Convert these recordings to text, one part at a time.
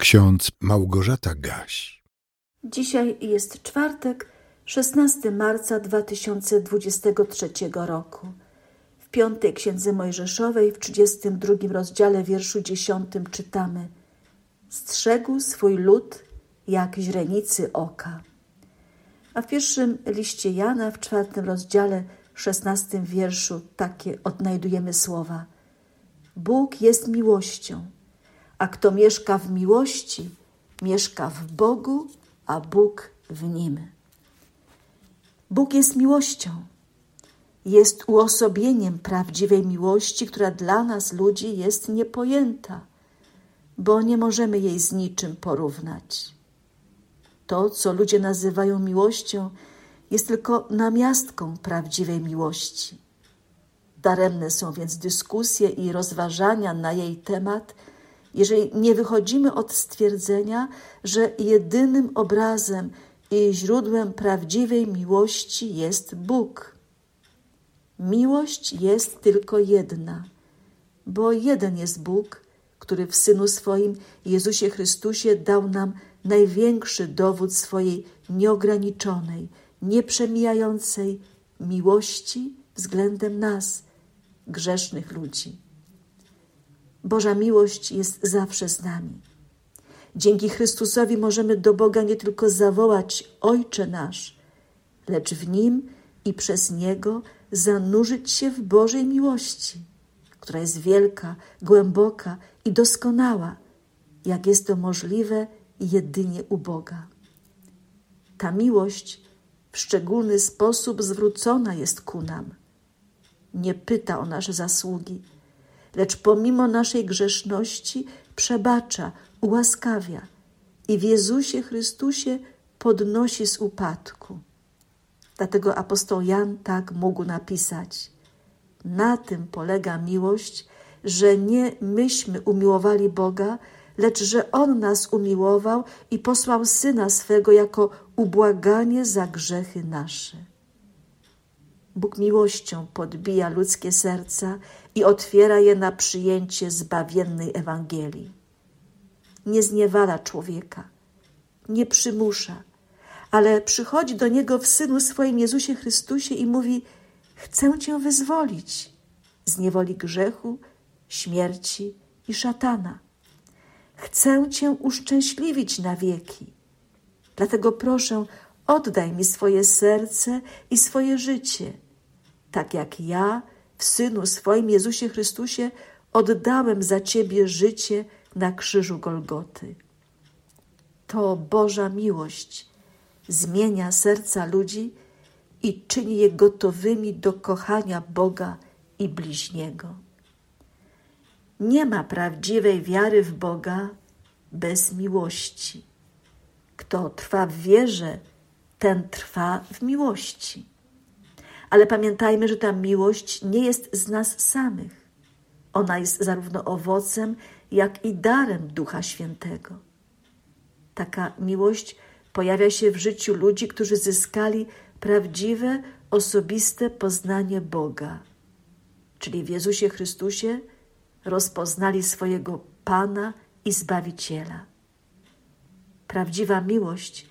Ksiądz Małgorzata Gaś. Dzisiaj jest czwartek, 16 marca 2023 roku. W piątej księdze Mojżeszowej w 32 rozdziale wierszu 10 czytamy: Strzegł swój lud jak źrenicy oka. A w pierwszym liście Jana w czwartym rozdziale, 16 wierszu takie odnajdujemy słowa: Bóg jest miłością a kto mieszka w miłości, mieszka w Bogu, a Bóg w nim. Bóg jest miłością. Jest uosobieniem prawdziwej miłości, która dla nas, ludzi, jest niepojęta, bo nie możemy jej z niczym porównać. To, co ludzie nazywają miłością, jest tylko namiastką prawdziwej miłości. Daremne są więc dyskusje i rozważania na jej temat jeżeli nie wychodzimy od stwierdzenia, że jedynym obrazem i źródłem prawdziwej miłości jest Bóg. Miłość jest tylko jedna, bo jeden jest Bóg, który w Synu swoim, Jezusie Chrystusie, dał nam największy dowód swojej nieograniczonej, nieprzemijającej miłości względem nas, grzesznych ludzi. Boża miłość jest zawsze z nami. Dzięki Chrystusowi możemy do Boga nie tylko zawołać Ojcze nasz, lecz w Nim i przez Niego zanurzyć się w Bożej miłości, która jest wielka, głęboka i doskonała, jak jest to możliwe jedynie u Boga. Ta miłość w szczególny sposób zwrócona jest ku nam. Nie pyta o nasze zasługi, lecz pomimo naszej grzeszności przebacza, ułaskawia i w Jezusie Chrystusie podnosi z upadku. Dlatego apostoł Jan tak mógł napisać: Na tym polega miłość, że nie myśmy umiłowali Boga, lecz że On nas umiłował i posłał Syna swego jako ubłaganie za grzechy nasze. Bóg miłością podbija ludzkie serca i otwiera je na przyjęcie zbawiennej Ewangelii. Nie zniewala człowieka, nie przymusza, ale przychodzi do niego w synu swoim Jezusie Chrystusie i mówi: Chcę cię wyzwolić z niewoli grzechu, śmierci i szatana. Chcę cię uszczęśliwić na wieki. Dlatego proszę, oddaj mi swoje serce i swoje życie, tak jak ja w Synu swoim Jezusie Chrystusie oddałem za Ciebie życie na krzyżu Golgoty. To Boża miłość zmienia serca ludzi i czyni je gotowymi do kochania Boga i bliźniego. Nie ma prawdziwej wiary w Boga bez miłości. Kto trwa w wierze, ten trwa w miłości ale pamiętajmy, że ta miłość nie jest z nas samych. Ona jest zarówno owocem, jak i darem Ducha Świętego. Taka miłość pojawia się w życiu ludzi, którzy zyskali prawdziwe, osobiste poznanie Boga, czyli w Jezusie Chrystusie rozpoznali swojego Pana i Zbawiciela. Prawdziwa miłość,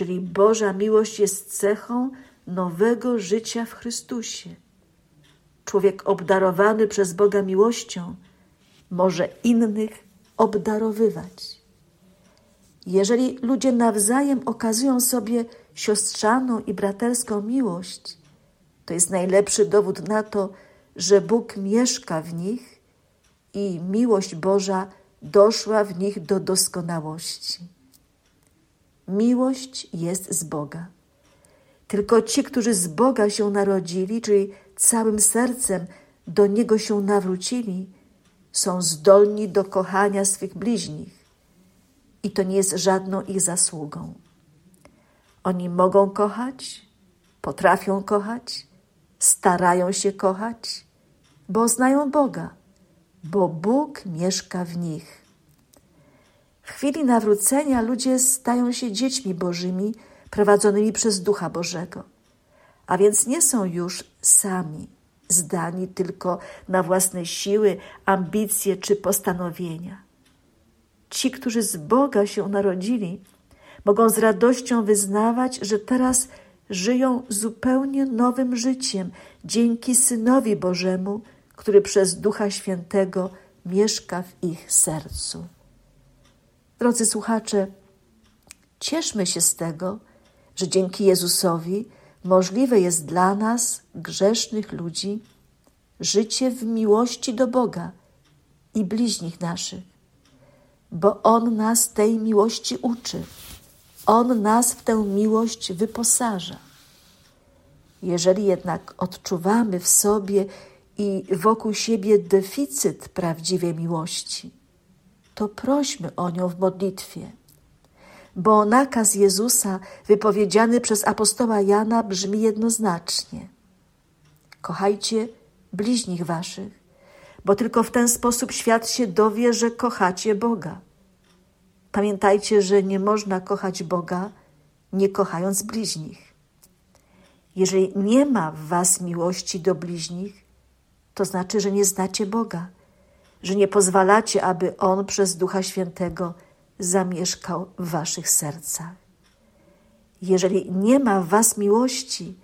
czyli Boża miłość, jest cechą, nowego życia w Chrystusie. Człowiek obdarowany przez Boga miłością może innych obdarowywać. Jeżeli ludzie nawzajem okazują sobie siostrzaną i braterską miłość, to jest najlepszy dowód na to, że Bóg mieszka w nich i miłość Boża doszła w nich do doskonałości. Miłość jest z Boga. Tylko ci, którzy z Boga się narodzili, czyli całym sercem do Niego się nawrócili, są zdolni do kochania swych bliźnich. I to nie jest żadną ich zasługą. Oni mogą kochać, potrafią kochać, starają się kochać, bo znają Boga, bo Bóg mieszka w nich. W chwili nawrócenia ludzie stają się dziećmi Bożymi, prowadzonymi przez Ducha Bożego. A więc nie są już sami, zdani tylko na własne siły, ambicje czy postanowienia. ci, którzy z Boga się narodzili, mogą z radością wyznawać, że teraz żyją zupełnie nowym życiem dzięki Synowi Bożemu, który przez Ducha Świętego mieszka w ich sercu. Drodzy słuchacze, cieszmy się z tego, że dzięki Jezusowi możliwe jest dla nas, grzesznych ludzi, życie w miłości do Boga i bliźnich naszych, bo On nas tej miłości uczy. On nas w tę miłość wyposaża. Jeżeli jednak odczuwamy w sobie i wokół siebie deficyt prawdziwej miłości, to prośmy o nią w modlitwie. Bo nakaz Jezusa wypowiedziany przez apostoła Jana brzmi jednoznacznie: Kochajcie bliźnich waszych, bo tylko w ten sposób świat się dowie, że kochacie Boga. Pamiętajcie, że nie można kochać Boga, nie kochając bliźnich. Jeżeli nie ma w was miłości do bliźnich, to znaczy, że nie znacie Boga, że nie pozwalacie, aby On przez Ducha Świętego zamieszkał w waszych sercach. Jeżeli nie ma w was miłości,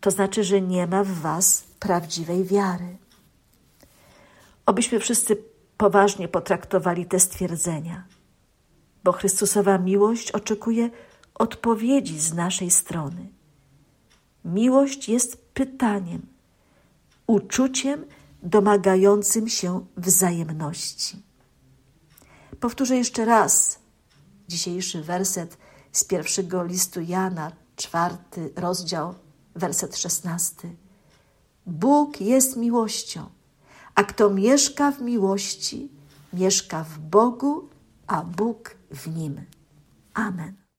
to znaczy, że nie ma w was prawdziwej wiary. Obyśmy wszyscy poważnie potraktowali te stwierdzenia, bo Chrystusowa miłość oczekuje odpowiedzi z naszej strony. Miłość jest pytaniem, uczuciem domagającym się wzajemności. Powtórzę jeszcze raz dzisiejszy werset z pierwszego listu Jana, czwarty rozdział, werset szesnasty. Bóg jest miłością, a kto mieszka w miłości, mieszka w Bogu, a Bóg w nim. Amen.